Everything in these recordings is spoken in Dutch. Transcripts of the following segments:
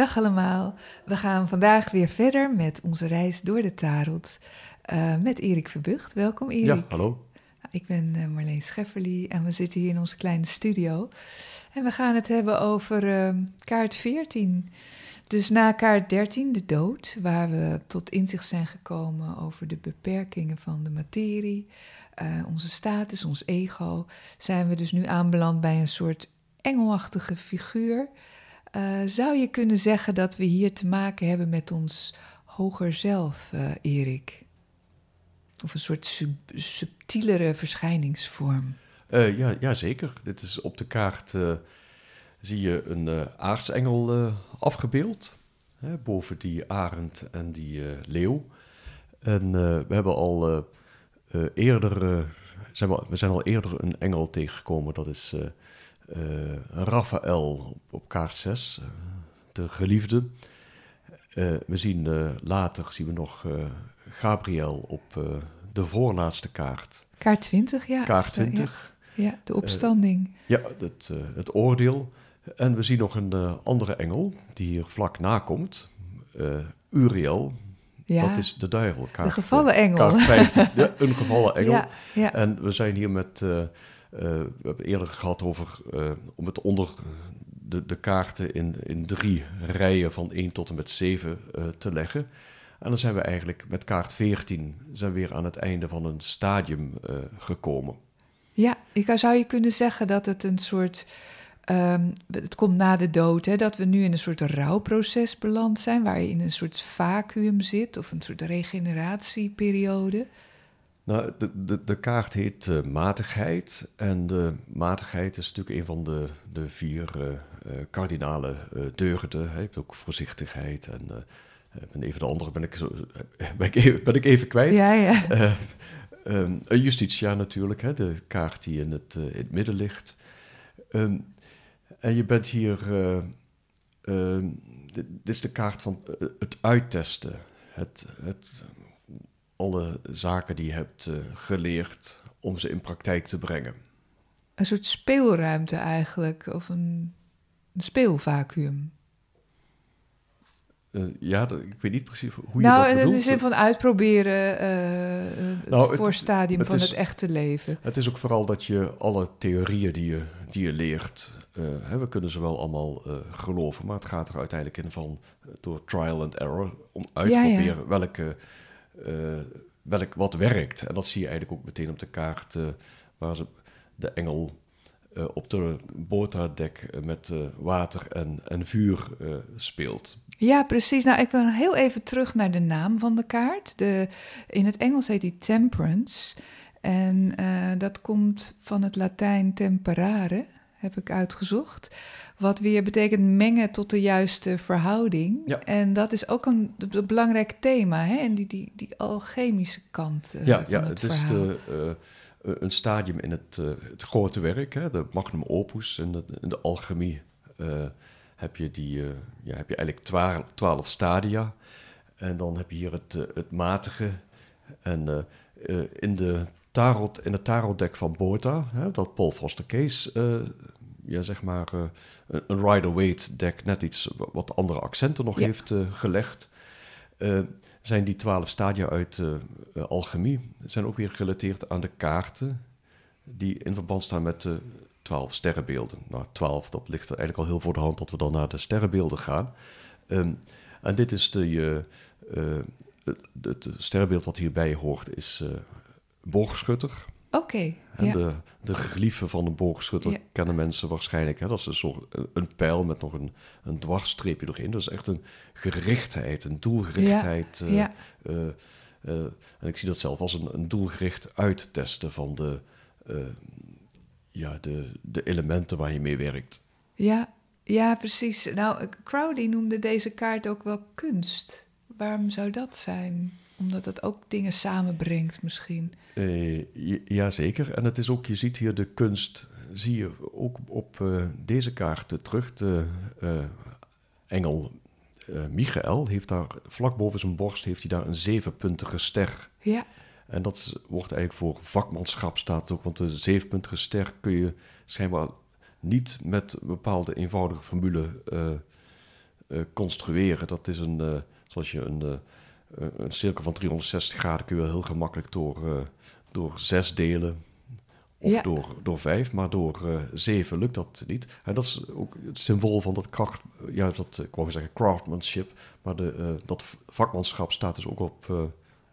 Dag allemaal. We gaan vandaag weer verder met onze reis door de tarot uh, met Erik Verbucht. Welkom Erik. Ja, hallo. Ik ben uh, Marleen Schefferly en we zitten hier in onze kleine studio. En we gaan het hebben over uh, kaart 14. Dus na kaart 13, de dood, waar we tot inzicht zijn gekomen over de beperkingen van de materie, onze status, ons ego, zijn we dus nu aanbeland bij een soort engelachtige figuur uh, zou je kunnen zeggen dat we hier te maken hebben met ons hoger zelf, uh, Erik? Of een soort sub subtielere verschijningsvorm? Uh, ja, ja, zeker. Dit is op de kaart zie je een aartsengel afgebeeld. Hè, boven die arend en die leeuw. En we hebben al eerder, we, zijn al eerder een engel tegengekomen. Dat is Raphaël op, kaart 6, uh, de geliefde. Uh, we zien later zien we nog Gabriel op de voorlaatste kaart. Kaart 20, ja. Kaart 20. Ja, ja de opstanding. ja, het, het oordeel. En we zien nog een andere engel die hier vlak nakomt. Uriel, ja. Dat is de duivel. Kaart, de gevallen engel. Kaart 15, ja, een gevallen engel. Ja, ja. En we zijn hier met eh, we hebben eerder gehad over uh, om het onder de, de kaarten in, in drie rijen van 1 tot en met 7 uh, eh, te leggen. En dan zijn we eigenlijk met kaart 14 zijn weer aan het einde van een stadium gekomen. Ja, ik zou je kunnen zeggen dat het een soort. Um, het komt na de dood, hè, dat we nu in een soort rouwproces beland zijn, waar je in een soort vacuüm zit of een soort regeneratieperiode. Nou, de, de, de kaart heet uh, matigheid. En de matigheid is natuurlijk een van de, de vier uh, kardinale deugden. Je hebt ook voorzichtigheid en ben even de andere ben ik, zo, ben ik, even, ben ik even kwijt. Ja, ja. Um, justitia natuurlijk, hè, de kaart die in het, in het midden ligt. Um, en je bent hier... Uh, dit is de kaart van het uittesten. Het, het alle zaken die je hebt uh, geleerd om ze in praktijk te brengen. Een soort speelruimte eigenlijk, of een, een speelvacuum. Uh, ja, dat, ik weet niet precies hoe nou, je dat bedoelt. Nou, in de zin van uitproberen uh, nou, het voorstadium het, van het echte leven. Het is ook vooral dat je alle theorieën die je, die je leert... Hè, we kunnen ze wel allemaal geloven, maar het gaat er uiteindelijk in van... door trial and error, om uit te proberen ja. welke uh, welk, wat werkt. En dat zie je eigenlijk ook meteen op de kaart uh, waar ze de engel uh, op de bootdek met water en, en vuur speelt. Ja, precies. Nou, ik wil heel even terug naar de naam van de kaart. De, in het Engels heet die Temperance. En dat komt van het Latijn temperare, heb ik uitgezocht. Wat weer betekent mengen tot de juiste verhouding. Ja. En dat is ook een, een belangrijk thema, hè? En die, die, die alchemische kant uh, ja, van ja, het, het is de, uh, een stadium in het, uh, het grote werk, hè? de magnum opus. In de, in de alchemie heb, je die, ja, heb je eigenlijk twaalf, twaalf stadia. En dan heb je hier het, het matige. En in de tarot, in het tarotdek van Bota, hè, dat Paul Foster Case ja, zeg maar, uh, een Rider-Waite deck net iets wat andere accenten nog heeft uh, gelegd. Uh, zijn die twaalf stadia uit alchemie zijn ook weer gerelateerd aan de kaarten die in verband staan met de twaalf sterrenbeelden. Nou, twaalf, dat ligt er eigenlijk al heel voor de hand dat we dan naar de sterrenbeelden gaan. Um, en dit is de, het, het sterrenbeeld wat hierbij hoort, is Borgschutter. Oké, ja. de, de glieven van een boogschutter Ja. kennen mensen waarschijnlijk. Hè? Dat is een soort een pijl met nog een, een dwarsstreepje doorheen. Dat is echt een gerichtheid, een doelgerichtheid. eh, ja. eh, eh, en ik zie dat zelf als een, een doelgericht uittesten van de, eh, ja, de, de elementen waar je mee werkt. Ja, ja, precies. Nou, Crowley noemde deze kaart ook wel kunst. Waarom zou dat zijn? Omdat het ook dingen samenbrengt misschien. Eh, j- Jazeker. En het is ook, je ziet hier de kunst, zie je ook op eh, deze kaarten terug. De eh, engel eh, Michael heeft daar, vlak boven zijn borst, heeft hij daar een zevenpuntige ster. Ja, En dat wordt eigenlijk voor vakmanschap staat ook, want de zevenpuntige ster kun je schijnbaar niet met een bepaalde eenvoudige formule eh, eh, construeren. Dat is een, eh, zoals je een, eh, een cirkel van 360 graden kun je wel heel gemakkelijk door, eh, door zes delen. Of Ja. door, door vijf, maar door eh, zeven lukt dat niet. En dat is ook het symbool van dat kracht, ja, dat, eh, ik wou zeggen craftsmanship, maar de, eh, dat vakmanschap staat dus ook op, eh,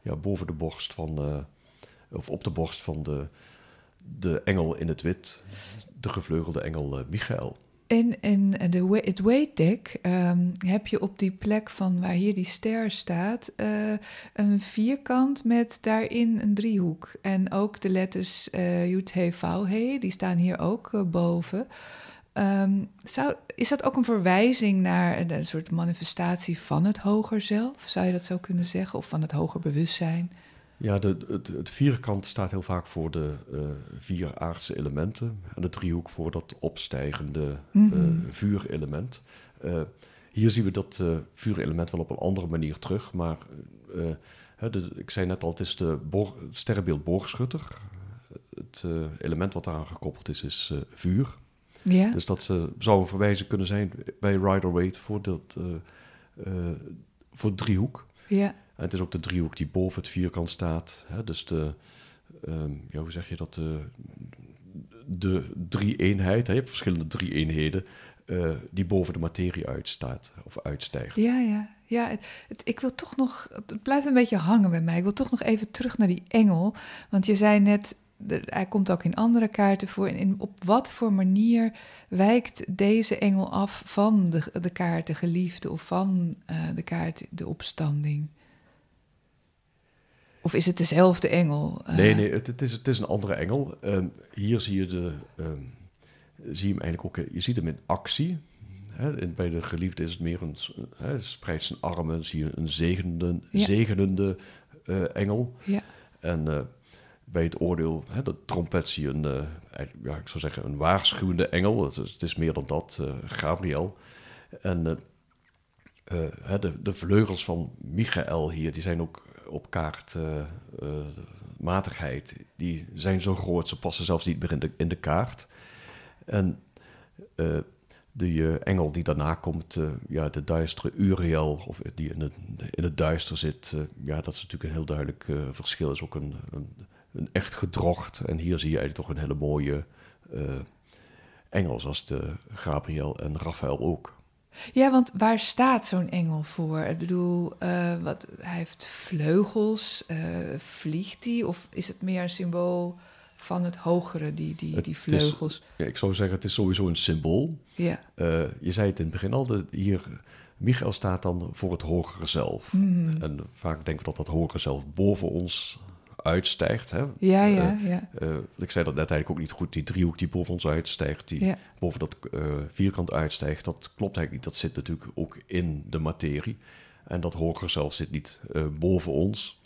ja, boven de borst van, eh, of op de borst van de, de engel in het wit, de gevleugelde engel eh, Michael. En, en de, het weight deck ehm, heb je op die plek van waar hier die ster staat... eh, een vierkant met daarin een driehoek. En ook de letters eh Yud, He, die staan hier ook eh, boven... Ehm, zou, is dat ook een verwijzing naar een soort manifestatie van het hoger zelf? Zou je dat zo kunnen zeggen? Of van het hoger bewustzijn? Ja, de, het, het vierkant staat heel vaak voor de eh, vier aardse elementen. En de driehoek voor dat opstijgende eh, vuurelement. Eh, hier zien we dat vuurelement wel op een andere manier terug. Maar hè, de- ik zei net al, het is de boor- het sterrenbeeld boogschutter. Het element wat daaraan gekoppeld is, is vuur. Ja, Dus dat zou een verwijzing kunnen zijn bij Rider-Waite voor, dat, voor driehoek. ja, het is ook de driehoek die boven het vierkant staat. Hè? Dus de, ehm, ja, hoe zeg je dat? De, de drie-eenheid, je hebt verschillende drie-eenheden, eh, die boven de materie uitstaat of uitstijgt. ja, ja. ja het, ik wil toch nog, het blijft een beetje hangen bij mij. Ik wil toch nog even terug naar die engel. Want je zei net, hij komt ook in andere kaarten voor. En op wat voor manier wijkt deze engel af van de, de kaart de geliefde of van eh, de kaart de opstanding? Of is het dezelfde engel? Eh, Nee, nee, het, het, is, het is een andere engel. Ehm, hier zie je, de, ehm, zie je hem eigenlijk ook, eh, je ziet hem in actie. Hè? En bij de geliefde is het meer een, hè, hij spreidt zijn armen, zie je een zegenende, Ja. zegenende eh, engel. Ja, En bij het oordeel, hè, de trompet zie je een, ja, ik zou zeggen, een waarschuwende engel. Het is, het is meer dan dat, Gabriel. En de, de vleugels van Michael hier, die zijn ook op kaart eh, eh, matigheid. Die zijn zo groot, ze passen zelfs niet meer in de, in de kaart. En eh, de engel die daarna komt, ja, de duistere Uriel, of die in het, in het duister zit, ja, dat is natuurlijk een heel duidelijk verschil. is ook een, een, echt gedrocht. En hier zie je eigenlijk toch een hele mooie engel, zoals de Gabriel en Raphaël ook. Ja, want waar staat zo'n engel voor? Ik bedoel, eh, wat, hij heeft vleugels. eh, vliegt hij? Of is het meer een symbool van het hogere, die, die, Het die is- vleugels? Ja, ik zou zeggen, het is sowieso een symbool. Ja. Eh, je zei het in het begin al, de, hier, Michael staat dan voor het hogere zelf. Mhm. En vaak denken we dat dat hogere zelf boven ons uitstijgt. Hè? Ja, Eh, ja, ja. Eh, ik zei dat net eigenlijk ook niet goed. Die driehoek die boven ons uitstijgt, die Ja, boven dat eh, vierkant uitstijgt, dat klopt eigenlijk niet. Dat zit natuurlijk ook in de materie. En dat hogere zelf zit niet boven ons,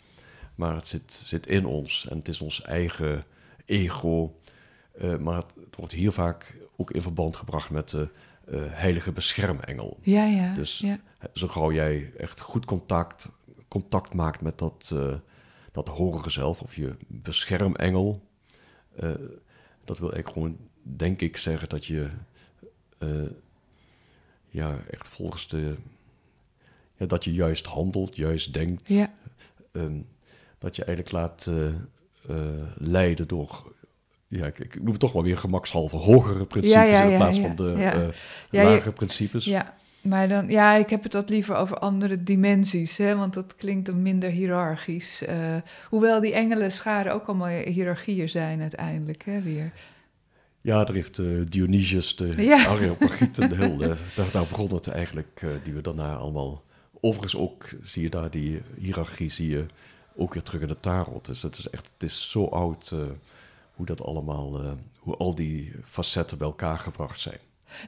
maar het zit, zit in ons. En het is ons eigen ego. Maar het, het wordt hier vaak ook in verband gebracht met de heilige beschermengel. ja, ja. Dus ja. zo gauw jij echt goed contact, contact maakt met dat, dat hogere zelf of je beschermengel, eh, dat wil eigenlijk gewoon, denk ik, zeggen dat je eh, ja, echt volgens de. Ja, dat je juist handelt, juist denkt. ja. ehm, dat je eigenlijk laat eh, leiden door. Ja, ik, ik noem het toch maar weer gemakshalve hogere principes Ja, ja, in plaats van de je- lagere principes. Ja, Maar dan, ja, ik heb het wat liever over andere dimensies, hè, want dat klinkt dan minder hiërarchisch. Uh, hoewel die engelen scharen ook allemaal hiërarchieën zijn uiteindelijk, hè, weer. Ja, daar heeft uh, Dionysius, de ja. Areopagiet en de heel, daar, daar begon het eigenlijk, uh, die we daarna allemaal... Overigens ook zie je daar die hiërarchie, zie je ook weer terug in de tarot. Dus het is echt, het is zo oud hoe dat allemaal, hoe al die facetten bij elkaar gebracht zijn.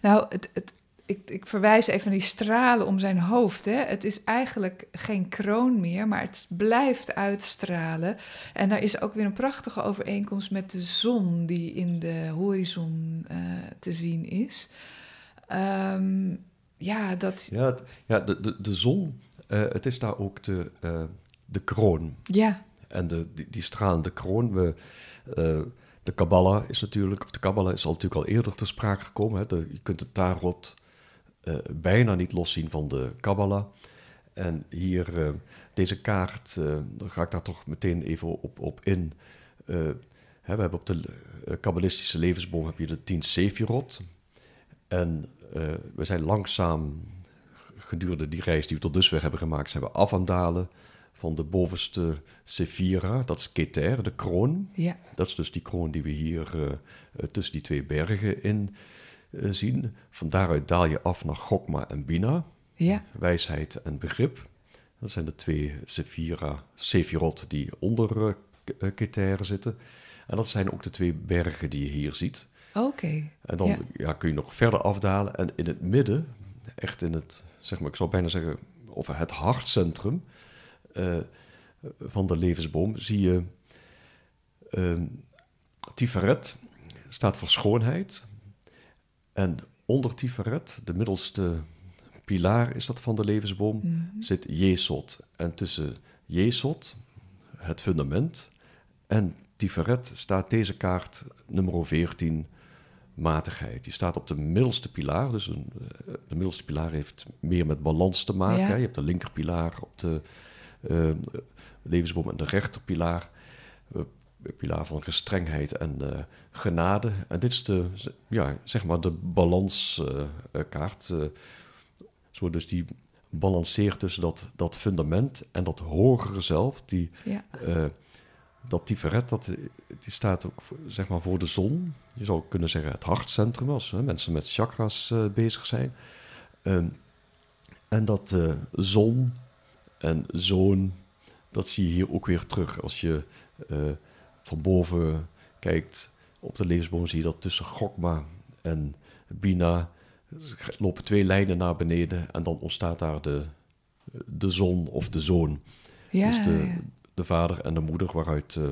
Nou, het, het, ik, ik, verwijs even naar die stralen om zijn hoofd. Hè. Het is eigenlijk geen kroon meer, maar het blijft uitstralen. En daar is ook weer een prachtige overeenkomst met de zon die in de horizon uh, te zien is. Um, ja, dat... Ja, ja de, de, de zon, uh, het is daar ook de, uh, de kroon. Ja. En de, die, die stralende kroon, we... De Kabbalah is natuurlijk, of de Kabbalah is al natuurlijk al eerder ter sprake gekomen. Hè. De, je kunt het tarot uh, bijna niet loszien van de Kabbalah. En hier, uh, deze kaart, uh, dan ga ik daar toch meteen even op, op in. Hè, we hebben op de kabbalistische levensboom heb je de tien Sefirot. En we zijn langzaam, gedurende die reis die we tot dusver hebben gemaakt, zijn we af aan dalen van de bovenste Sephira, dat is Keter, de kroon. Ja. Dat is dus die kroon die we hier tussen die twee bergen in zien. Van daaruit daal je af naar Gokma en Bina. Ja. Wijsheid en begrip. Dat zijn de twee Sephira, Sephirot die onder uh, zitten. En dat zijn ook de twee bergen die je hier ziet. Oké. En dan ja. kun je nog verder afdalen. En in het midden, echt in het, zeg maar, ik zou bijna zeggen, over het hartcentrum uh, van de levensboom, zie je uh, Tiferet, staat voor schoonheid. En onder Tiferet, de middelste pilaar is dat van de levensboom, mm zit Jesod. En tussen Jesod, het fundament, en Tiferet staat deze kaart nummer 14, matigheid. Die staat op de middelste pilaar. Dus een, eh, de middelste pilaar heeft meer met balans te maken. Ja. Je hebt de linkerpilaar op de uh, levensboom en de rechterpilaar pilaar van gestrengheid en uh, genade. En dit is de, ja, zeg maar de balanskaart. Uh, uh, zo dus die balanceert tussen dat, dat fundament en dat hogere zelf. Die, ja. dat tiferet, dat, die staat ook zeg maar voor de zon. Je zou kunnen zeggen het hartcentrum als mensen met chakras bezig zijn. Ehm, en dat zon en zoon, dat zie je hier ook weer terug. Als je van boven kijkt op de levensboom, zie je dat tussen Gokma en Bina lopen twee lijnen naar beneden en dan ontstaat daar de, de zon of de zoon. Ja, dus de, ja. de vader en de moeder waaruit uh,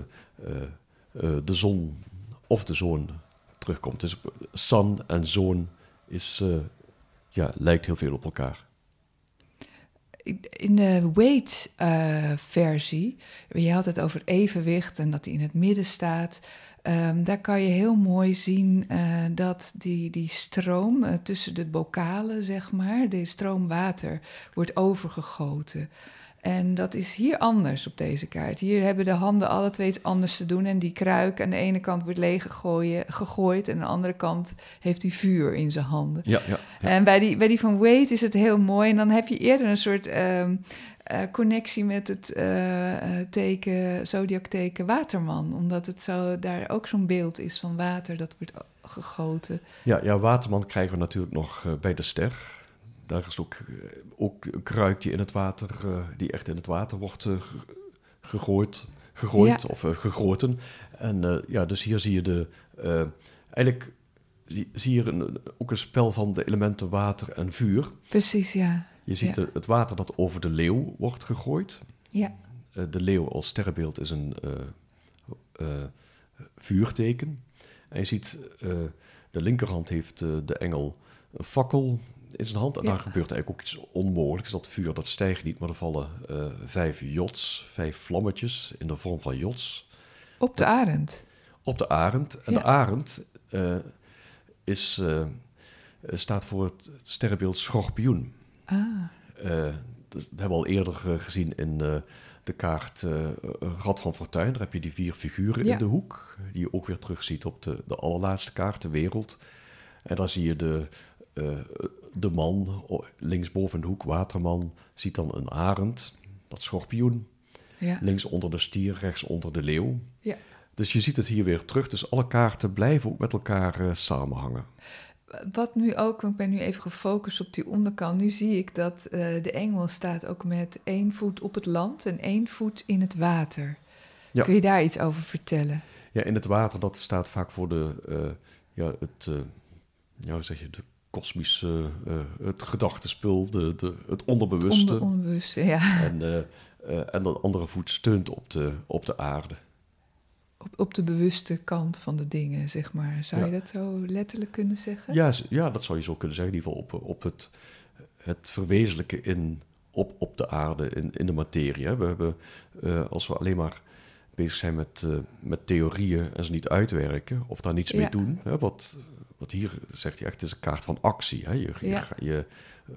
uh, de zon of de zoon terugkomt. Dus san en zoon is, ja, lijkt heel veel op elkaar in de weight-versie, uh, je had het over evenwicht en dat die in het midden staat. Um, daar kan je heel mooi zien uh, dat die, die stroom uh, tussen de bokalen, zeg maar, de stroom water, wordt overgegoten. En dat is hier anders op deze kaart. Hier hebben de handen alle twee iets anders te doen. En die kruik aan de ene kant wordt leeg gegooid. En aan de andere kant heeft hij vuur in zijn handen. Ja, ja, En bij die, bij die van Wade is het heel mooi. En dan heb je eerder een soort um, uh, connectie met het uh, teken, zodiac teken Waterman. Omdat het zo, daar ook zo'n beeld is van water dat wordt gegoten. Ja, ja Waterman krijgen we natuurlijk nog uh, bij de ster. Daar is ook, eh, ook een kruik die in het water, uh, die echt in het water wordt uh, gegooid, gegooid ja. of gegoten. En ja, dus hier zie je de, eigenlijk zie, zie je een, ook een spel van de elementen water en vuur. Precies, ja. Je ziet ja. de, het water dat over de leeuw wordt gegooid. Ja. de leeuw als sterrenbeeld is een vuurteken. En je ziet, de linkerhand heeft de engel een fakkel in zijn hand. En ja. daar gebeurt eigenlijk ook iets onmogelijks. Dat vuur dat stijgt niet, maar er vallen uh, vijf jots, vijf vlammetjes in de vorm van jots. Op de arend? Op de arend. En ja. de arend uh, is, uh, staat voor het sterrenbeeld schorpioen. Ah. dat hebben we al eerder gezien in de kaart Rad van Fortuin. Daar heb je die vier figuren ja. in de hoek, die je ook weer terugziet op de, de allerlaatste kaart, de wereld. En daar zie je de eh, de man, linksboven in de hoek waterman, ziet dan een arend, dat schorpioen. Ja. Links onder de stier, rechts onder de leeuw. Ja. Dus je ziet het hier weer terug. Dus alle kaarten blijven ook met elkaar eh, samenhangen. Wat nu ook, want ik ben nu even gefocust op die onderkant. Nu zie ik dat eh, de engel staat ook met één voet op het land en één voet in het water. Ja. Kun je daar iets over vertellen? Ja, in het water, dat staat vaak voor de, eh, ja, het, ja, hoe zeg je, de kosmische, eh, het gedachtenspul, de, de, het onderbewuste. Onder, onbewust, ja. En, eh, eh, en de andere voet steunt op de, op de aarde. Op, op de bewuste kant van de dingen, zeg maar. Zou Ja. je dat zo letterlijk kunnen zeggen? Ja, ja, dat zou je zo kunnen zeggen. In ieder geval op, op het, het verwezenlijken in, op, op de aarde, in, in de materie. Hè. We hebben, eh, als we alleen maar bezig zijn met, eh, met theorieën en ze niet uitwerken of daar niets Ja. mee doen. Hè, wat, wat hier zegt hij echt, het is een kaart van actie. Hè. Je, Ja. je,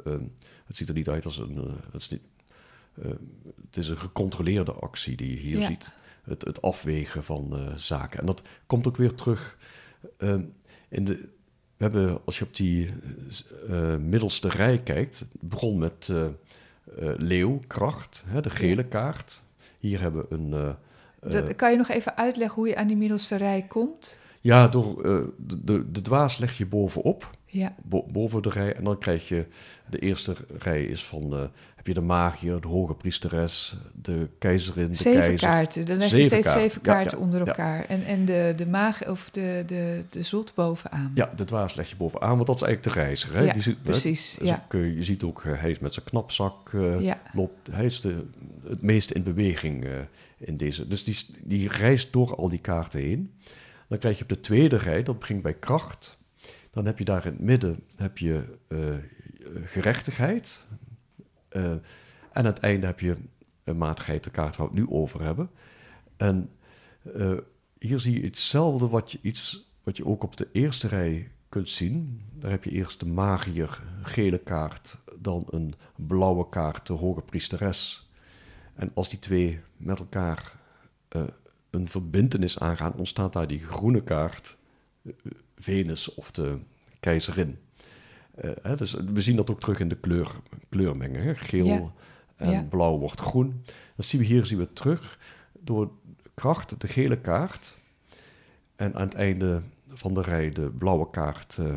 eh, het ziet er niet uit als een... eh, het, is niet, eh, het is een gecontroleerde actie die je hier Ja. ziet. Het, het afwegen van eh, zaken. En dat komt ook weer terug eh, in de, we hebben, als je op die eh, middelste rij kijkt, begon met eh, eh, leeuw, kracht, hè, de gele kaart. Hier hebben we een... Dat, kan je nog even uitleggen hoe je aan die middelste rij komt? Ja, door eh, de, de, de dwaas leg je bovenop, Ja, bo- boven de rij. En dan krijg je, de eerste rij is van, eh, heb je de magier, de hoge priesteres, de keizerin, de zeven keizer. kaarten. Dan leg je Zeven steeds kaarten, zeven kaarten ja, onder ja. elkaar. En, en de, de maag of de, de, de zot bovenaan. Ja, de dwaas leg je bovenaan, want dat is eigenlijk de reiziger. Hè? Ja, Die precies, dus ja. je ziet ook, eh, hij is met zijn knapzak Ja. loopt, hij is de, het meest in beweging in deze. Dus die, die reist door al die kaarten heen. Dan krijg je op de tweede rij, dat begint bij kracht. Dan heb je daar in het midden heb je, eh, gerechtigheid. Eh, en aan het einde heb je een matigheid, de kaart waar we het nu over hebben. En eh, hier zie je hetzelfde wat je, iets, wat je ook op de eerste rij kunt zien. Daar heb je eerst de magier, gele kaart, dan een blauwe kaart, de hoge priesteres. En als die twee met elkaar een verbintenis aangaan, ontstaat daar die groene kaart, eh, Venus of de keizerin. Eh, hè, dus we zien dat ook terug in de kleur, kleurmengen. Hè? Geel Ja. en Ja. blauw wordt groen. Dat zien we hier zien we terug door kracht, de gele kaart. En aan het einde van de rij de blauwe kaart, eh,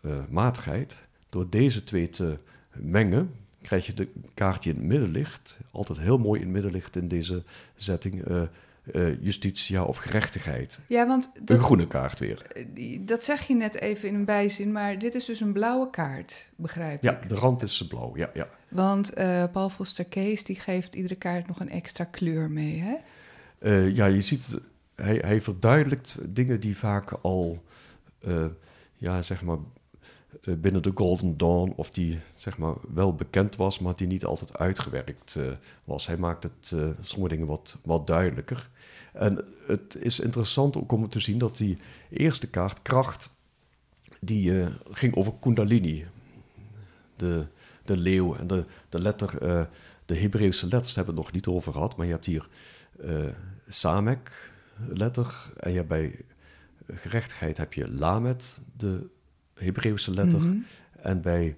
eh, matigheid. Door deze twee te mengen, krijg je de kaart die in het midden ligt. Altijd heel mooi in het midden ligt in deze setting. Eh, justitia of gerechtigheid. Ja, want Een dat, groene kaart weer. die- dat zeg je net even in een bijzin, maar dit is dus een blauwe kaart, begrijp Ja, ik. de rand is blauw. Ja, ja. Want eh Paul Foster Kees die geeft iedere kaart nog een extra kleur mee, hè? Eh, ja, je ziet, hij, hij verduidelijkt dingen die vaak al, eh, ja, zeg maar, eh, binnen de Golden Dawn, of die, zeg maar, wel bekend was, maar die niet altijd uitgewerkt eh, was. Hij maakt het, eh, sommige dingen wat, wat duidelijker. En het is interessant ook om te zien dat die eerste kaart, kracht, die eh, ging over Kundalini, de, de leeuw en de, de letter, eh, de Hebreeuwse letters, hebben we het nog niet over gehad, maar je hebt hier eh, Samek letter en je hebt bij gerechtigheid heb je Lamet, de Hebreeuwse letter, Mhm. en bij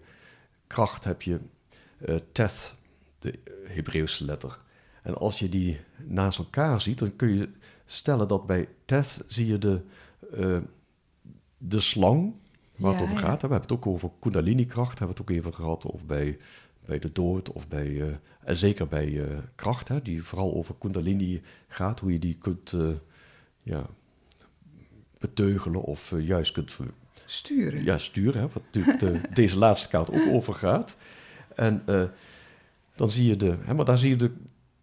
kracht heb je eh Teth, de Hebreeuwse letter. En als je die naast elkaar ziet, dan kun je stellen dat bij Teth zie je de, eh, de slang waar Ja, het over ja. gaat. We hebben het ook over Kundalini-kracht, hebben we het ook even gehad, of bij, bij de dood, of bij, eh, en zeker bij kracht, hè, die vooral over Kundalini gaat, hoe je die kunt ja, beteugelen of juist kunt Sturen. ja, sturen, hè, wat natuurlijk de, deze laatste kaart ook over gaat. En eh, dan zie je de, hè, maar daar zie je de,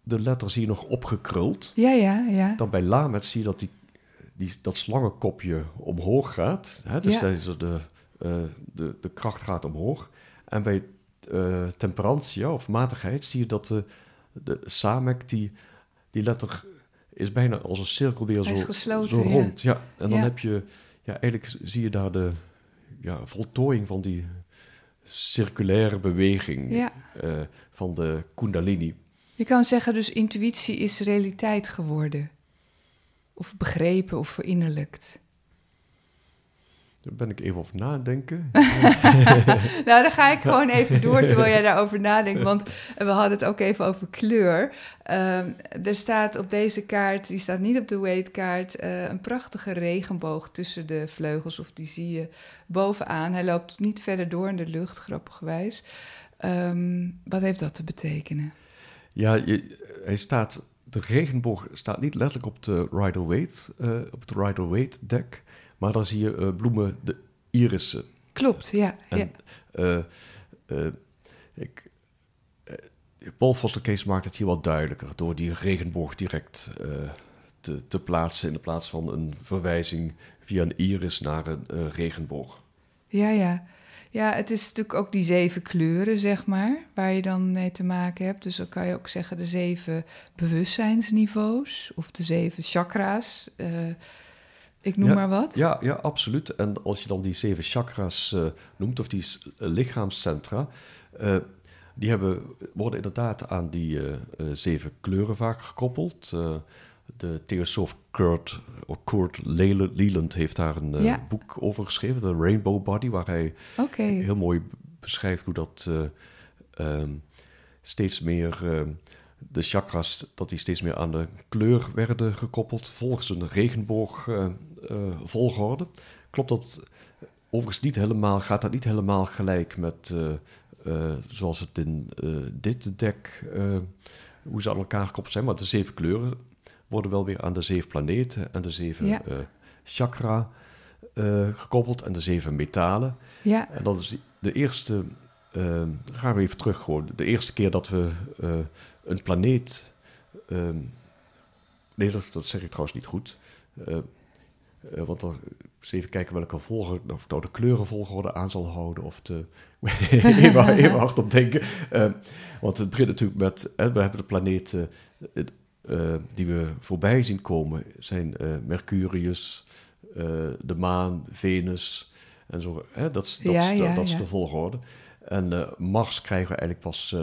de letter zie je nog opgekruld. ja, ja. ja. Dan bij Lamet zie je dat die, die, dat slangenkopje omhoog gaat. Hè, dus Ja. deze, de, eh, de, de kracht gaat omhoog. En bij eh, temperantia of matigheid zie je dat de, de Samek, die, die letter is bijna als een cirkel weer zo, gesloten, zo ja. rond. Ja. En dan Ja. heb je, ja, eigenlijk zie je daar de ja, voltooiing van die circulaire beweging Ja. eh, van de Kundalini. Je kan zeggen dus intuïtie is realiteit geworden. Of begrepen of verinnerlijkt. Daar ben ik even over nadenken. nou, dan ga ik gewoon even door terwijl jij daarover nadenkt. Want we hadden het ook even over kleur. Ehm, er staat op deze kaart, die staat niet op de weightkaart, uh, een prachtige regenboog tussen de vleugels. Of die zie je bovenaan. Hij loopt niet verder door in de lucht, grappigwijs. Um, wat heeft dat te betekenen? Ja, je, hij staat, de regenboog staat niet letterlijk op de Rider-Waite, uh, op het Rider-Waite-dek. Maar dan zie je uh, bloemen, de irissen. Klopt, ja. En, ja. Uh, uh, ik, Paul Foster Kees maakt het hier wat duidelijker door die regenboog direct te, te, plaatsen in plaats van een verwijzing via een iris naar een regenboog. Ja, ja. Ja, het is natuurlijk ook die zeven kleuren, zeg maar, waar je dan mee te maken hebt. Dus dan kan je ook zeggen de zeven bewustzijnsniveaus of de zeven chakra's. Ik noem maar wat. Ja, ja, absoluut. En als je dan die zeven chakras uh, noemt, of die uh, lichaamscentra, uh, die hebben, worden inderdaad aan die zeven kleuren vaak gekoppeld. de theosoof Kurt, Kurt Leland heeft daar een ja. boek over geschreven, de Rainbow Body, waar hij okay. heel mooi beschrijft hoe dat um, steeds meer de chakras, dat die steeds meer aan de kleur werden gekoppeld, volgens een regenboog uh, volgorde. Klopt dat overigens niet helemaal, gaat dat niet helemaal gelijk met uh, zoals het in dit dek, hoe ze aan elkaar gekoppeld zijn. Maar de zeven kleuren worden wel weer aan de zeven planeten en de zeven ja. chakra gekoppeld en de zeven metalen. Ja. En dat is de eerste, gaan we even terug gewoon, de eerste keer dat we een planeet... nee, dat, dat zeg ik trouwens niet goed. Uh, want dan eens even kijken welke volgorde, of nou de kleurenvolgorde aan zal houden. Of te, even, even hard op denken. Uh, want het begint natuurlijk met, we hebben de planeten die we voorbij zien komen, zijn Mercurius, de maan, Venus en zo. Hè, dat dat, ja, ja, dat, is de volgorde. En Mars krijgen we eigenlijk pas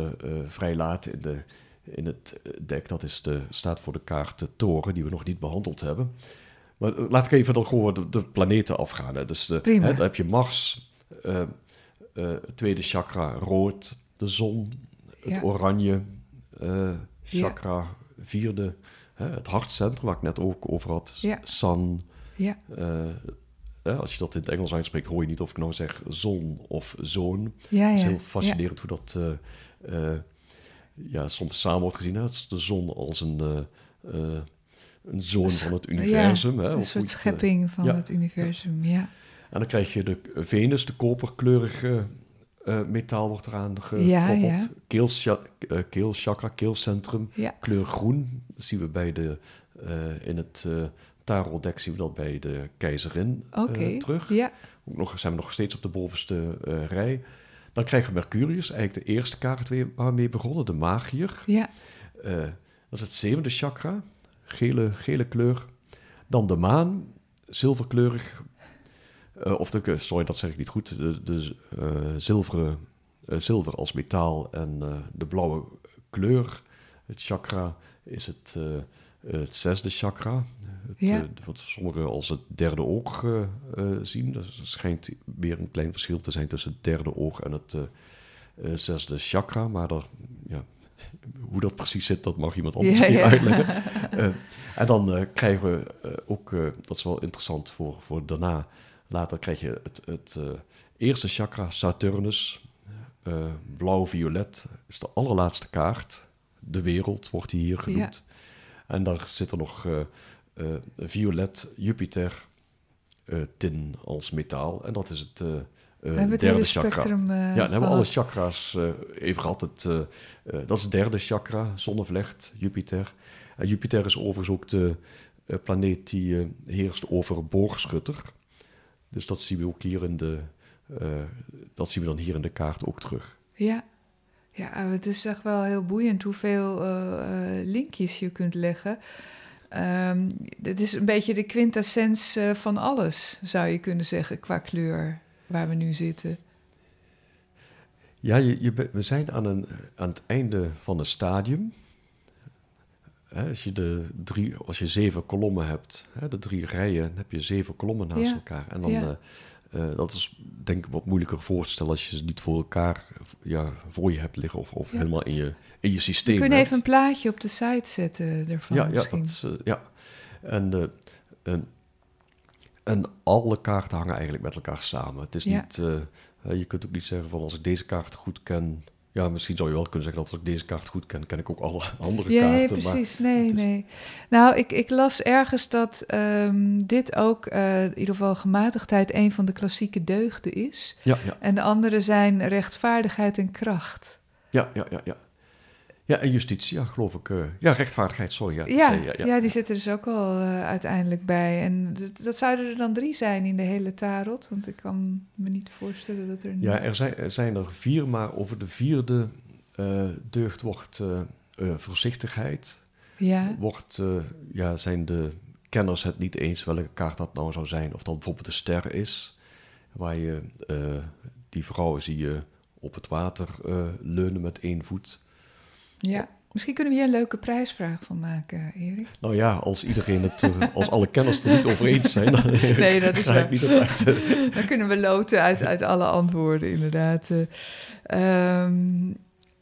vrij laat in, de, in het dek. Dat is de, staat voor de kaart Toren, die we nog niet behandeld hebben. Maar eh, laat ik even dan gewoon de, planeten afgaan. Hè. Dus de, hè, dan heb je Mars, tweede chakra rood, de zon, het oranje chakra, ja. vierde, hè, het hartcentrum waar ik net ook over had, ja. sun. Ja. Als je dat in het Engels uitspreekt, hoor je niet of ik nou zeg zon of zoon. Ja, Het is heel fascinerend hoe dat ja, soms samen wordt gezien. Hè. Het is de zon als een een zoon van het universum. hè, een soort schepping van het universum, ja. En dan krijg je de Venus, de koperkleurige uh, metaal wordt eraan gekoppeld. Ja, uh, keelchakra, keelcentrum, kleur groen. Dat zien we bij de, uh, in het uh, tarotdek zien we dat bij de keizerin okay. terug. Ja. Ook nog, zijn we nog steeds op de bovenste rij. Dan krijgen we Mercurius, eigenlijk de eerste kaart weer waarmee begonnen, de magier. Ja. dat is het zevende chakra gele, gele kleur. Dan de maan, zilverkleurig. Uh, of de, sorry, dat zeg ik niet goed. De, de uh, zilveren, uh, zilver als metaal en de blauwe kleur. Het chakra is het, het zesde chakra. Het, ja. wat sommigen als het derde oog zien. Er schijnt weer een klein verschil te zijn tussen het derde oog en het zesde chakra. Maar daar, ja, hoe dat precies zit, dat mag iemand anders ja, uitleggen. Uh, en dan uh, krijgen we uh, ook, dat is wel interessant voor, voor daarna, later krijg je het, het eerste chakra, Saturnus, blauw-violet, is de allerlaatste kaart. De wereld wordt die hier genoemd. En daar zit er nog violet, Jupiter, tin als metaal. En dat is het uh, hebben derde chakra. Spectrum, ja, dan hebben we alle chakras even gehad. Het, dat is het derde chakra, zonnevlecht, Jupiter. En Jupiter is overigens ook de planeet die heerst over boogschutter. Dus dat zien we ook hier in de, dat zien we dan hier in de kaart ook terug. Ja. Ja, het is echt wel heel boeiend hoeveel linkjes je kunt leggen. Um, het is een beetje de quintessens van alles, zou je kunnen zeggen, qua kleur waar we nu zitten? Ja, je, je, we zijn aan, een, aan het einde van een stadium. als, je de drie, als je zeven kolommen hebt, de drie rijen, dan heb je zeven kolommen naast elkaar. En dan, ja. Eh, dat is denk ik wat moeilijker voor te stellen als je ze niet voor elkaar ja, voor je hebt liggen of, of Ja. helemaal in je, in je systeem We kunnen even een plaatje op de site zetten ervan ja, ja, dat is, eh, ja. En, eh, en, en alle kaarten hangen eigenlijk met elkaar samen. Het is Ja. niet, je kunt ook niet zeggen van als ik deze kaart goed ken. Ja, misschien zou je wel kunnen zeggen dat als ik deze kaart goed ken, ken ik ook alle andere Ja, ja, kaarten. maar precies. Nee, is- nee. Nou, ik, ik las ergens dat ehm, dit ook, eh, in ieder geval gematigdheid, een van de klassieke deugden is. ja, ja, En de andere zijn rechtvaardigheid en kracht. ja, ja, ja, ja. Ja, en justitie, ja, geloof ik. eh, ja, rechtvaardigheid, sorry. Ja, Ja, zei je, ja, die zitten dus ook al eh, uiteindelijk bij. En dat, dat zouden er dan drie zijn in de hele tarot. Want ik kan me niet voorstellen dat er... Ja, er zijn, er zijn er vier, maar over de vierde eh, deugd wordt eh, voorzichtigheid. Ja, Wordt, ja, zijn de kenners het niet eens welke kaart dat nou zou zijn. Of dat bijvoorbeeld de ster is, waar je die vrouwen zie je op het water leunen met één voet. Ja. Misschien kunnen we hier een leuke prijsvraag van maken, Erik. Nou ja, als iedereen het, eh, als alle kenners het er niet over eens zijn, dan Nee, dat is ga ik niet uit. Dan kunnen we loten uit, uit alle antwoorden, inderdaad. Eh, ehm,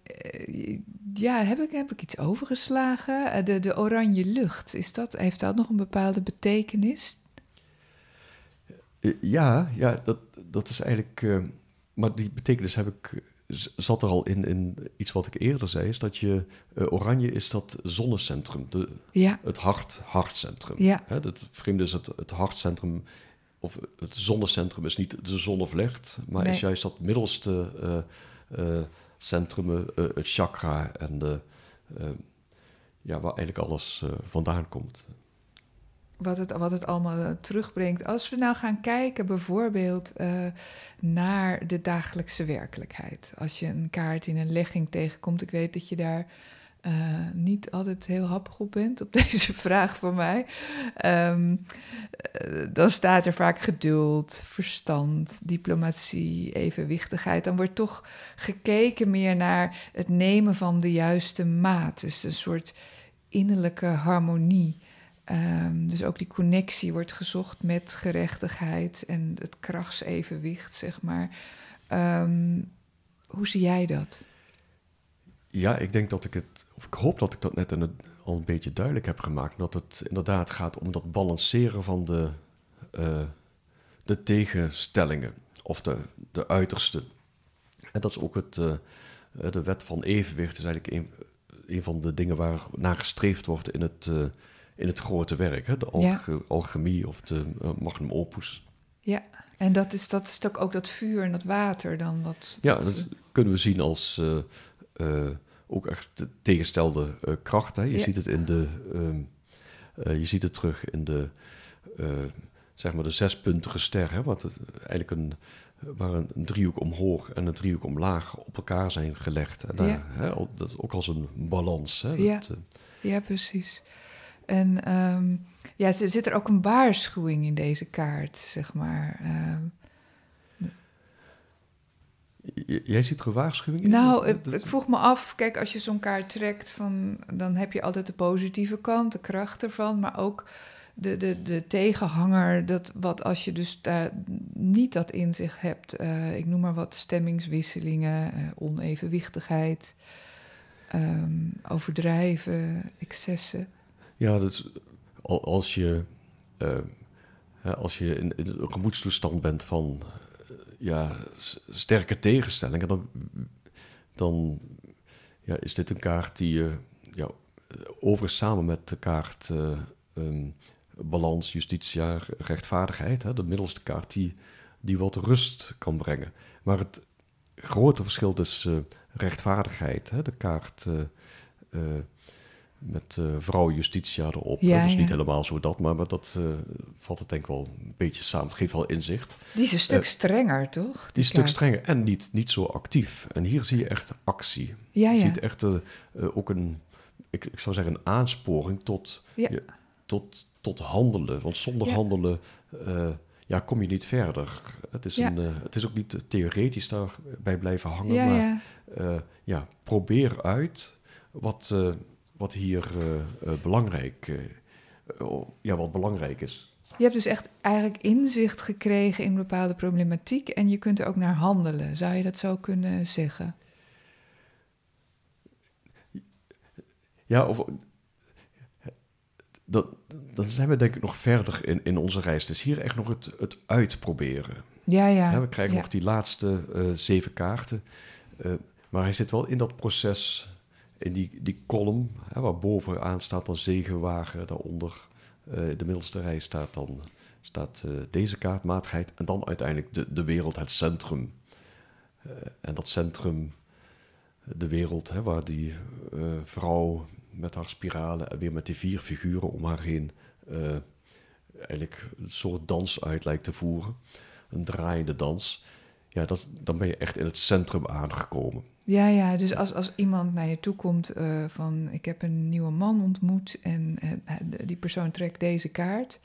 eh, ja, heb ik, heb ik iets overgeslagen? Eh, de, de oranje lucht, is dat, heeft dat nog een bepaalde betekenis? Eh, Ja, ja dat, dat is eigenlijk. eh, maar die betekenis heb ik, zat er al in, in iets wat ik eerder zei. Is dat je. eh, oranje is dat zonnecentrum, de, Ja, het hart, hartcentrum. Ja. Hè, het vreemde is het, het hartcentrum. Of het zonnecentrum is niet de zonnevlecht, maar Nee. is juist dat middelste eh, eh, centrum, het chakra en de, ja, waar eigenlijk alles vandaan komt. Wat het, wat het allemaal eh, terugbrengt. Als we nou gaan kijken bijvoorbeeld eh, naar de dagelijkse werkelijkheid. Als je een kaart in een legging tegenkomt, ik weet dat je daar eh, niet altijd heel happig op bent op deze vraag van mij. Ehm, eh, dan staat er vaak geduld, verstand, diplomatie, evenwichtigheid. Dan wordt toch gekeken meer naar het nemen van de juiste maat. Dus een soort innerlijke harmonie. Ehm, dus ook die connectie wordt gezocht met gerechtigheid en het krachtsevenwicht, zeg maar. Ehm, hoe zie jij dat? Ja, ik denk dat ik het, of ik hoop dat ik dat net het, al een beetje duidelijk heb gemaakt. Dat het inderdaad gaat om dat balanceren van de, eh, de tegenstellingen of de, de uitersten. En dat is ook het, eh, de wet van evenwicht, is eigenlijk een, een van de dingen waar naar gestreefd wordt in het, eh, in het grote werk. Hè? De alge- alchemie of de eh, magnum opus. Ja, en dat is, dat is ook, ook dat vuur en dat water dan wat... Ja, wat- dat kunnen we zien als eh, eh, ook echt de tegenstelde kracht. Hè? Je Ja. ziet het in de, ehm, eh, je ziet het terug in de, zeg maar de zespuntige ster, hè? Wat het, eigenlijk een, waar een, driehoek omhoog en een driehoek omlaag op elkaar zijn gelegd. En daar, Ja. hè, dat is ook als een balans. Hè? Ja. Dat, Ja, precies. En ehm, ja, er zit er ook een waarschuwing in deze kaart, zeg maar. Ehm, jij ziet er een waarschuwing in? Nou, ik, ik vroeg me af, kijk, als je zo'n kaart trekt, van, dan heb je altijd de positieve kant, de kracht ervan, maar ook de, de, de tegenhanger, dat wat als je dus daar niet dat in zich hebt, eh, ik noem maar wat stemmingswisselingen, eh, onevenwichtigheid, ehm, overdrijven, excessen. Ja, al- als je, eh, hè, als je in, een gemoedstoestand bent van eh, ja, sterke tegenstellingen, dan, dan ja, is dit een kaart die ja, overigens samen met de kaart eh, ehm, balans, justitia, rechtvaardigheid, hè, de middelste kaart, die, die wat rust kan brengen. Maar het grote verschil is eh, rechtvaardigheid, hè, de kaart eh, met eh vrouw Justitia erop. Ja, dat is ja. niet helemaal zo dat, maar, maar dat eh, vat het denk ik wel een beetje samen. Het geeft wel inzicht. Die is een stuk Eh, strenger, toch? Die is een stuk strenger en niet, niet zo actief. En hier zie je echt actie. Ja, Je ziet echt ook een, ik, ik zou zeggen, een aansporing tot, je- tot, tot handelen. Want zonder handelen ja, kom je niet verder. Het is, Ja. een, het is ook niet theoretisch daarbij blijven hangen, Ja, maar ja. ja, probeer uit wat, wat hier eh, eh, belangrijk, eh, ja, wat belangrijk is. Je hebt dus echt eigenlijk inzicht gekregen in bepaalde problematiek en je kunt er ook naar handelen. Zou je dat zo kunnen zeggen? Ja, of, dat, dan zijn we denk ik nog verder in, in onze reis. Het is hier echt nog het, het uitproberen. Ja, ja. we krijgen ja. nog die laatste uh, zeven kaarten. Uh, maar hij zit wel in dat proces, in die, die column, hè, waar bovenaan staat dan zegenwagen, daaronder uh, de middelste rij staat dan staat, deze kaart, matigheid, en dan uiteindelijk de, de wereld, het centrum. en dat centrum, de wereld, hè, waar die vrouw met haar spiralen en weer met die vier figuren om haar heen eigenlijk een soort dans uit lijkt te voeren. Een draaiende dans. Ja, dat, dan ben je echt in het centrum aangekomen. Ja, ja, dus als, als iemand naar je toe komt uh, van ik heb een nieuwe man ontmoet en uh, die persoon trekt deze kaart.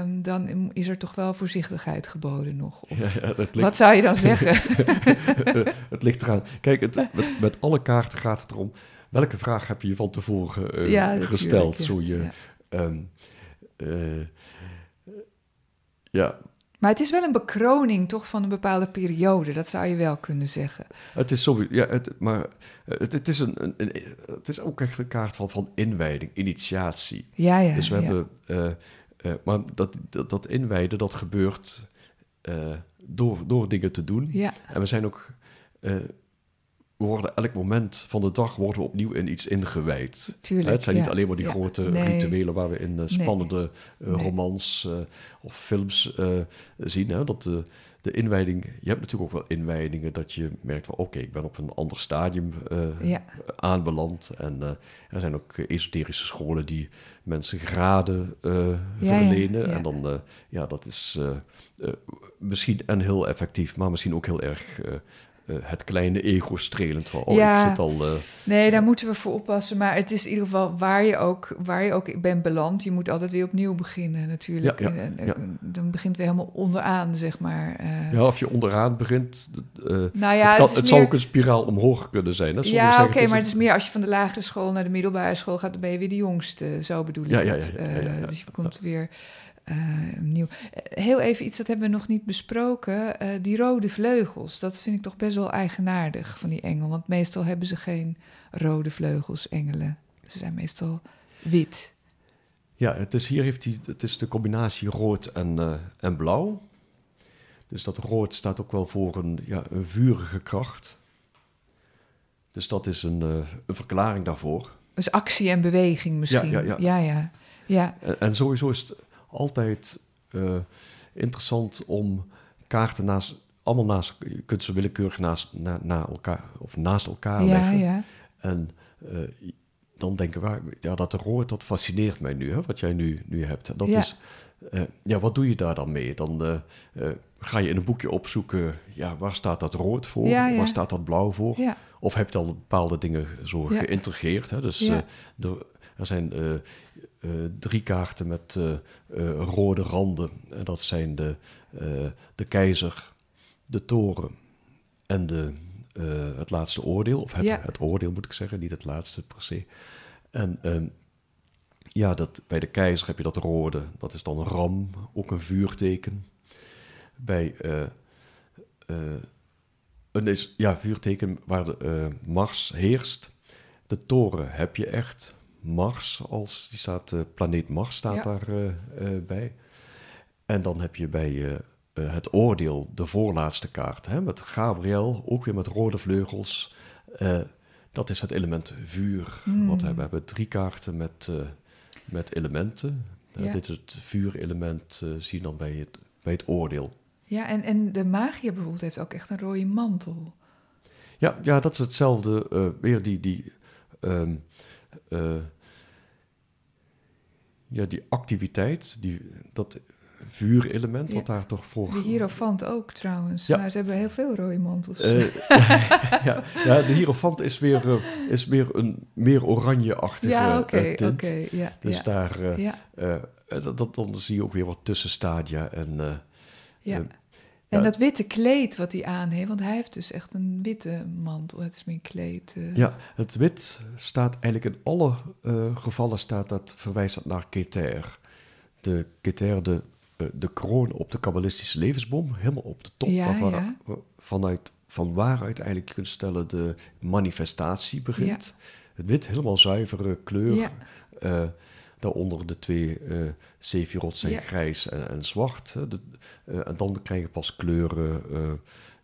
Um, dan is er toch wel voorzichtigheid geboden nog. Of, ja, ja, ligt... Wat zou je dan zeggen? het ligt eraan. Kijk, het, met, met alle kaarten gaat het erom welke vraag heb je je van tevoren ja, gesteld? Ja. Zo je, ja. Um, ja. Maar het is wel een bekroning toch van een bepaalde periode, dat zou je wel kunnen zeggen. Het is zo, ja, het, maar het, het is, een, een, een, het is ook echt een kaart van, van inwijding, initiatie. Ja, ja. Dus we hebben, uh, uh, maar dat, dat, dat inwijden, dat gebeurt door, door dingen te doen. Ja. En we zijn ook we worden elk moment van de dag worden we opnieuw in iets ingewijd. Tuurlijk, het zijn ja. niet alleen maar die ja. grote nee. rituelen waar we in uh, spannende uh, Nee. romans uh, of films zien. Hè? Dat de, de inwijding, je hebt natuurlijk ook wel inwijdingen dat je merkt van oké, ik ben op een ander stadium Ja. aanbeland. En er zijn ook esoterische scholen die mensen graden verlenen. En dan, ja, dat is misschien en heel effectief, maar misschien ook heel erg uh, het kleine ego strelend van, oh, Ja. ik zit al... uh, Nee, daar moeten we voor oppassen. Maar het is in ieder geval waar je ook, waar je ook bent beland. Je moet altijd weer opnieuw beginnen natuurlijk. Ja, ja, En. Dan begint weer helemaal onderaan, zeg maar. eh. ja, of je onderaan begint, nou ja, het, kan, is het zou ook een spiraal omhoog kunnen zijn. Hè? Ja, oké, maar het is meer als je van de lagere school naar de middelbare school gaat, dan ben je weer de jongste. Zo bedoel ik Ja, ja, het. Eh, dus je komt weer eh. Eh, Heel even iets, dat hebben we nog niet besproken. Eh, die rode vleugels, dat vind ik toch best wel eigenaardig van die engel. Want meestal hebben ze geen rode vleugels, engelen. Ze zijn meestal wit. Ja, het is, hier heeft hij, het is de combinatie rood en, en blauw. Dus dat rood staat ook wel voor een, ja, een vurige kracht. Dus dat is een, een verklaring daarvoor. Dus actie en beweging misschien. Ja, ja, ja. ja. ja. Ja, En, en sowieso is het altijd eh, interessant om kaarten naast, allemaal naast, je kunt ze willekeurig naast, na, na elkaar, of naast elkaar ja, leggen. ja. En eh, dan denken we, ja, dat rood, dat fascineert mij nu, hè, wat jij nu, nu hebt. Dat Ja. is, eh, ja, wat doe je daar dan mee? Dan ga je in een boekje opzoeken, ja, waar staat dat rood voor? Ja, ja. Waar staat dat blauw voor? ja. Of heb je dan bepaalde dingen zo geïntegreerd? Hè? Dus Ja. er, er zijn drie kaarten met eh, eh, rode randen. En dat zijn de, eh, de keizer, de toren en de, eh, het laatste oordeel. Of het, Ja. het oordeel moet ik zeggen, niet het laatste per se. En ehm, ja, dat, bij de keizer heb je dat rode. Dat is dan een ram, ook een vuurteken. Bij eh, eh, een is, ja, vuurteken waar de, eh, Mars heerst. De toren heb je echt. Mars als, die staat, eh, planeet Mars staat Ja. daar eh, eh, bij. En dan heb je bij het oordeel de voorlaatste kaart. Hè, met Gabriel, ook weer met rode vleugels. Dat is het element vuur. Hmm. Want we hebben, we hebben drie kaarten met, met elementen. Ja. Dit is het vuurelement, zie je dan bij het, bij het oordeel. Ja, en, en de magier bijvoorbeeld heeft ook echt een rode mantel. Ja, ja dat is hetzelfde. weer die, die, ehm, eh, ja, die activiteit, die, dat vuurelement, Ja. wat daar toch voor... De hierofant ook trouwens. Ja. Maar ze hebben heel veel rode mantels. Eh, ja, ja, de hierofant is weer, eh, is weer een meer oranje-achtige ja, oké, eh, oké. tint. ja, Dus daar, eh, eh, eh, dat, dat, dan zie je ook weer wat tussenstadia. En, eh, ja. En dat witte kleed wat hij aan heeft, want hij heeft dus echt een witte mantel. Het is meer kleed. eh. Ja, het wit staat eigenlijk in alle eh, gevallen staat dat, verwijst dat naar Keter. de Keter de, eh, de kroon op de kabbalistische levensboom, helemaal op de top, Ja, waarvan- ja. vanuit, van waaruit eigenlijk je kunt stellen de manifestatie begint. Het wit, helemaal zuivere kleur. Daaronder de twee Sephiroth zijn Ja. grijs en, en zwart. De, eh, en dan krijg je pas kleuren, eh,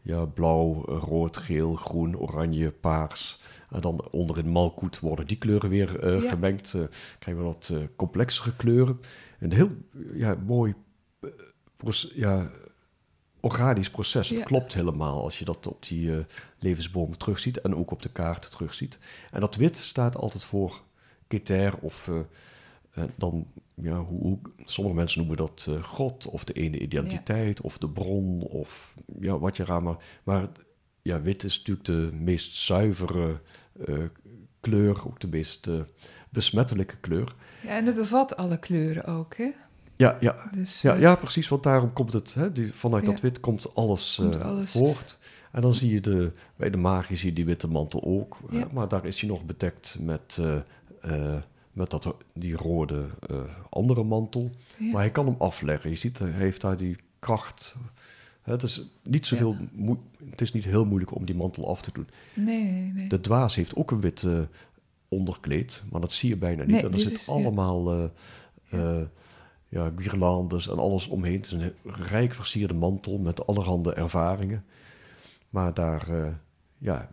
ja, blauw, rood, geel, groen, oranje, paars. En dan onder in Malkoet worden die kleuren weer Ja. gemengd. krijgen we wat complexere kleuren. Een heel ja, mooi ja, organisch proces. Het Ja. klopt helemaal als je dat op die eh, levensboom terugziet en ook op de kaart terugziet. En dat wit staat altijd voor Keter of dan, ja, hoe, hoe- sommige mensen noemen dat eh, God of de ene identiteit of de bron of ja, wat je raar maar. Maar ja, wit is natuurlijk de meest zuivere eh, kleur, ook de meest eh, besmettelijke kleur. Ja, en het bevat alle kleuren ook, hè? Ja, ja, Dus, ja, ja, precies, want daarom komt het, hè, die, vanuit dat wit komt alles, Komt alles. voort. En dan zie je de, bij de magie zie je die witte mantel ook, Ja. maar daar is hij nog bedekt met, met dat, die rode eh, andere mantel. ja. Maar hij kan hem afleggen. Je ziet, hij heeft daar die kracht. Het is, niet zoveel moe- het is niet heel moeilijk om die mantel af te doen. Nee, nee, nee. De dwaas heeft ook een wit eh, onderkleed, maar dat zie je bijna niet. Nee, en er zit is- ja. allemaal eh eh, ja, guirlandes en alles omheen. Het is een rijk versierde mantel met allerhande ervaringen. Maar daar, ja,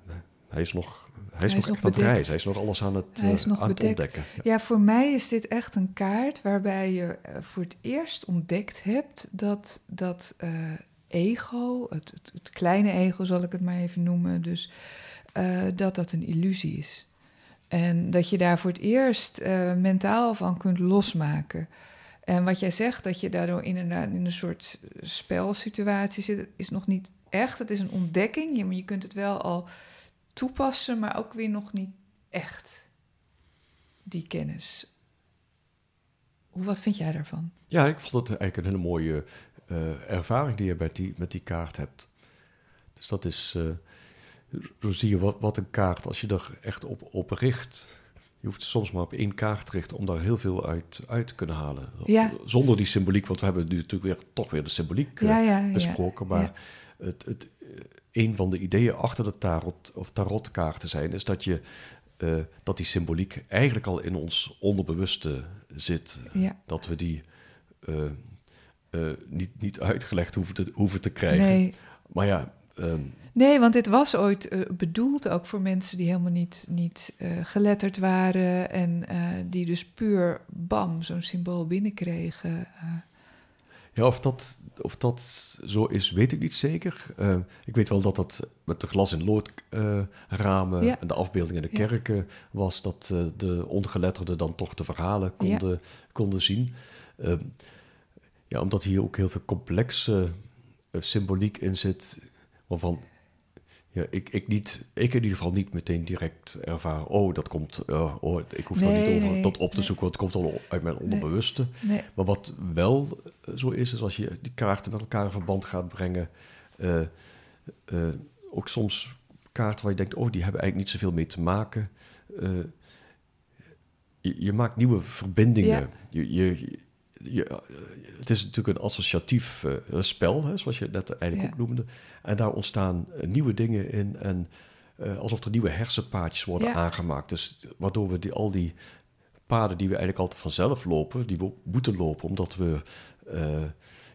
hij is nog, hij is is nog nog echt aan het reizen. Hij is nog alles aan het, Hij is eh, nog aan het bedekt. ontdekken. Ja. Ja, voor mij is dit echt een kaart waarbij je eh, voor het eerst ontdekt hebt dat dat eh, ego, het, het, het kleine ego zal ik het maar even noemen, dus dat dat een illusie is. En dat je daar voor het eerst mentaal van kunt losmaken. En wat jij zegt, dat je daardoor inderdaad in een soort spelsituatie zit, is nog niet echt. Het is een ontdekking. Ja, maar je kunt het wel al toepassen, maar ook weer nog niet echt. Die kennis. Hoe, wat vind jij daarvan? Ja, ik vond het eigenlijk een hele mooie eh, ervaring die je met die, met die kaart hebt. Dus dat is, eh, zo zie je wat, wat een kaart, als je er echt op, op richt. Je hoeft soms maar op één kaart te richten om daar heel veel uit, uit te kunnen halen. Ja. Zonder die symboliek, want we hebben nu natuurlijk weer, toch weer de symboliek eh, Ja, ja, ja. besproken. Maar het, het, eh, een van de ideeën achter de tarot, of tarotkaarten zijn, is dat, je, eh, dat die symboliek eigenlijk al in ons onderbewuste zit Ja. dat we die eh, eh, niet, niet uitgelegd hoeven te, hoeven te krijgen. Nee. Maar ja, ehm, nee, want dit was ooit bedoeld ook voor mensen die helemaal niet, niet geletterd waren. En die dus puur bam, zo'n symbool binnenkregen. Ja, of, dat, of dat zo is, weet ik niet zeker. Eh, ik weet wel dat dat met de glas in lood eh, ramen Ja. en de afbeeldingen in de Ja. kerken was, dat eh, de ongeletterden dan toch de verhalen konden, konden zien. Ehm, ja, omdat hier ook heel veel complexe eh, symboliek in zit, waarvan ja, ik, ik, niet, ik in ieder geval niet meteen direct ervaar, oh, dat komt, eh, oh, ik hoef daar Nee, niet over nee, dat op te nee. zoeken, want het komt al uit mijn onderbewuste. Maar wat wel eh, zo is, is als je die kaarten met elkaar in verband gaat brengen, eh, ook soms kaarten waar je denkt, oh, die hebben eigenlijk niet zoveel mee te maken. Je, je maakt nieuwe verbindingen. Ja. Je, je, je, eh, het is natuurlijk een associatief eh, spel, hè, zoals je net eigenlijk Ja. ook noemde. En daar ontstaan eh, nieuwe dingen in en alsof er nieuwe hersenpaadjes worden Ja. aangemaakt. Dus waardoor we die, al die paden die we eigenlijk altijd vanzelf lopen, die we moeten lopen, omdat we...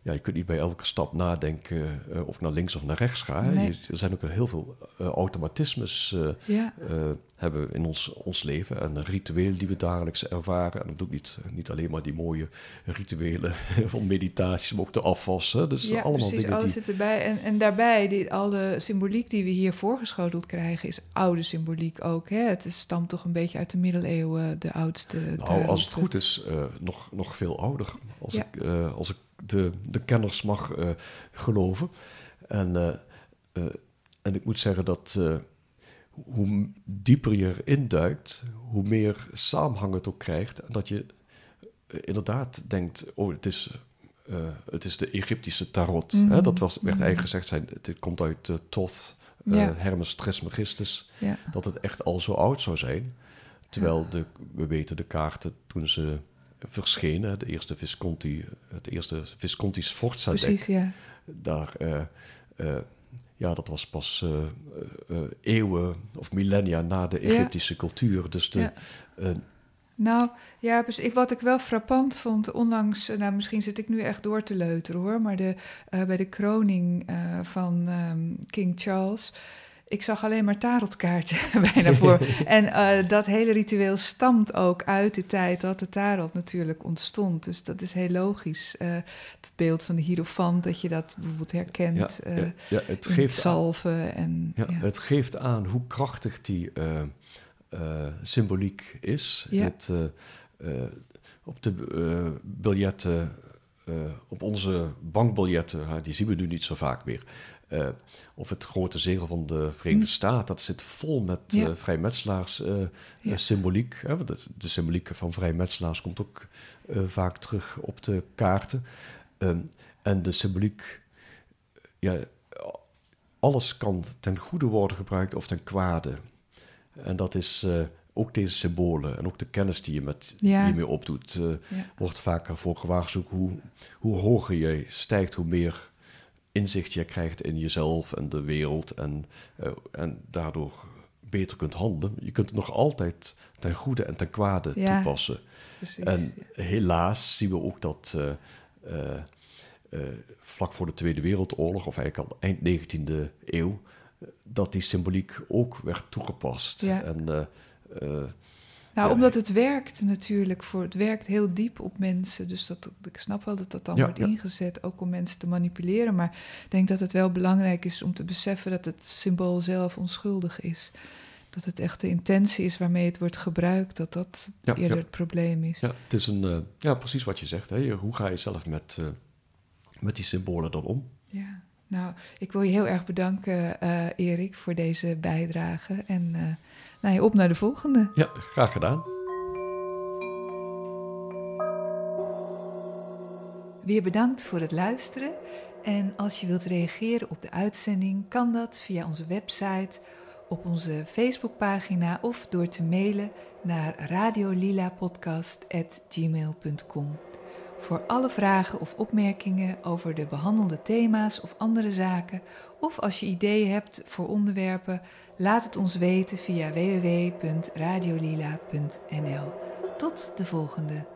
eh, ja, je kunt niet bij elke stap nadenken eh, of ik naar links of naar rechts ga. hè. Nee. Je- er zijn ook heel veel eh, automatismes eh, Ja. eh, hebben we in ons, ons leven en rituelen die we dagelijks ervaren. En dat doe ik niet, niet alleen maar die mooie rituelen van meditaties, maar ook de afwas. Hè? Dus ja, allemaal precies, dingen alles die... zit erbij. En, en daarbij, die, al de symboliek die we hier voorgeschoteld krijgen, is oude symboliek ook. Hè? Het is, stamt toch een beetje uit de middeleeuwen, de oudste Nou, als het goed is, eh, nog, nog veel ouder. Als Ja. ik, eh, als ik de, de kenners mag eh, geloven. En, eh, eh, en ik moet zeggen dat hoe dieper je erin duikt, hoe meer samenhang het ook krijgt. En dat je inderdaad denkt, oh, het is, het is de Egyptische tarot. Mhm. Hè? Dat was, werd Mhm. eigenlijk gezegd, zijn, het komt uit Thoth, eh, Ja. Hermes Trismegistus Ja. dat het echt al zo oud zou zijn. Terwijl de, we weten de kaarten toen ze verschenen. De eerste Visconti, het eerste Visconti Sforza deck. Precies, ja. Daar, eh, eh, ja, dat was pas eh, eeuwen of millennia na de Ja. Egyptische cultuur. Dus de, Ja. Nou, ja, dus ik, wat ik wel frappant vond, onlangs, nou misschien zit ik nu echt door te leuteren hoor, maar de, bij de kroning van ehm, King Charles, ik zag alleen maar tarotkaarten bijna voor. en eh, dat hele ritueel stamt ook uit de tijd dat de tarot natuurlijk ontstond. Dus dat is heel logisch. Eh, het beeld van de hierofant, dat je dat bijvoorbeeld herkent. ja, eh, ja, ja, het geeft aan- salven en Ja. Het geeft aan hoe krachtig die symboliek is. Ja. Het, op de biljetten, op onze bankbiljetten, die zien we nu niet zo vaak meer. Eh, of het grote zegel van de Verenigde Hm. Staten, dat zit vol met Ja. eh, vrijmetselaars eh, symboliek. Hè, want het- de symboliek van vrijmetselaars komt ook vaak terug op de kaarten. Ehm, en de symboliek, ja, alles kan ten goede worden gebruikt of ten kwade. En dat is ook deze symbolen en ook de kennis die je met Ja. hiermee opdoet, Ja. wordt vaker voor gewaarschuwd. Hoe, hoe hoger je stijgt, hoe meer inzicht je krijgt in jezelf en de wereld. En, eh, en daardoor beter kunt handelen. Je kunt het nog altijd ten goede en ten kwade Ja. toepassen. Precies. En helaas zien we ook dat eh, eh, vlak voor de Tweede Wereldoorlog, of eigenlijk al eind 19e eeuw, dat die symboliek ook werd toegepast. Ja. En, Nou, Ja. omdat het werkt natuurlijk. Voor, het werkt heel diep op mensen. Dus dat, ik snap wel dat dat dan Ja, wordt ja. ingezet, ook om mensen te manipuleren. Maar ik denk dat het wel belangrijk is om te beseffen dat het symbool zelf onschuldig is. Dat het echt de intentie is waarmee het wordt gebruikt, dat dat eerder het probleem is. ja, het is een, eh, ja, precies wat je zegt. Hè? Hoe ga je zelf met, eh, met die symbolen dan om? Nou, ik wil je heel erg bedanken, eh Erik, voor deze bijdrage. En eh nou ja, op naar de volgende. Ja, graag gedaan. Weer bedankt voor het luisteren. En als je wilt reageren op de uitzending, kan dat via onze website, op onze Facebookpagina of door te mailen naar radiolilapodcast.gmail.com. Voor alle vragen of opmerkingen over de behandelde thema's of andere zaken, of als je ideeën hebt voor onderwerpen, laat het ons weten via www.radiolila.nl. Tot de volgende.